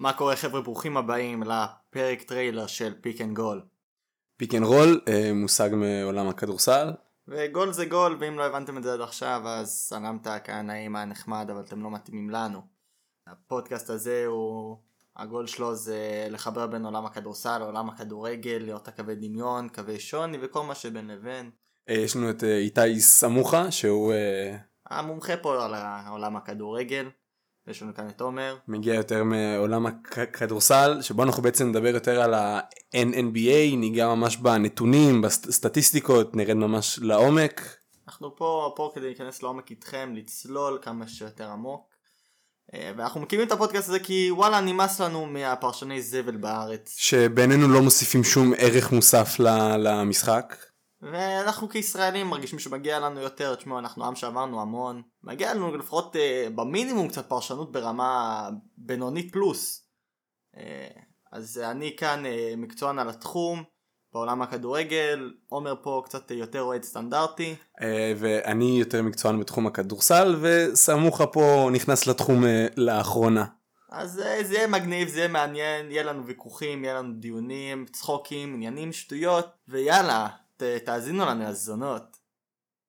מה קורה חבר'ה ברוכים הבאים לפרק טריילר של Pick and Goal. pick and roll מושג מעולם הכדורסל. וגול זה גול ואם לא הבנתם את זה עד עכשיו אז שלמה כהן היה נחמד אבל אתם לא מתאימים לנו. הפודקאסט הזה הוא הגול שלו זה לחבר בין עולם הכדורסל לעולם הכדורגל לראות קווי דמיון קווי שוני וכל מה שבין לבין. אה, יש לנו את אה, איתי סמוכה שהוא אה, המומחה פה על העולם הכדורגל. יש לנו כאן את עומר. מגיע יותר מעולם הכדורסל שבו אנחנו בעצם נדבר יותר על ה-NBA, ניגע ממש בנתונים, בסטטיסטיקות, נרד ממש לעומק. אנחנו פה, פה כדי להיכנס לעומק איתכם, לצלול כמה שיותר עמוק. אה, ואנחנו מקימים את הפודקאסט הזה כי וואלה נמאס לנו מהפרשני זבל בארץ. שבעינינו לא מוסיפים שום ערך מוסף למשחק. ואנחנו כישראלים מרגישים שמגיע לנו יותר, תשמעו אנחנו עם שעברנו המון, מגיע לנו לפחות אה, במינימום קצת פרשנות ברמה בינונית פלוס. אה, אז אני כאן אה, מקצוען על התחום, בעולם הכדורגל, עומר פה קצת יותר אוהד סטנדרטי. אה, ואני יותר מקצוען בתחום הכדורסל וסמוכה פה נכנס לתחום אה, לאחרונה. אז אה, זה יהיה מגניב, זה יהיה מעניין, יהיה לנו ויכוחים, יהיה לנו דיונים, צחוקים, עניינים, שטויות, ויאללה, תאזינו לנו לזונות.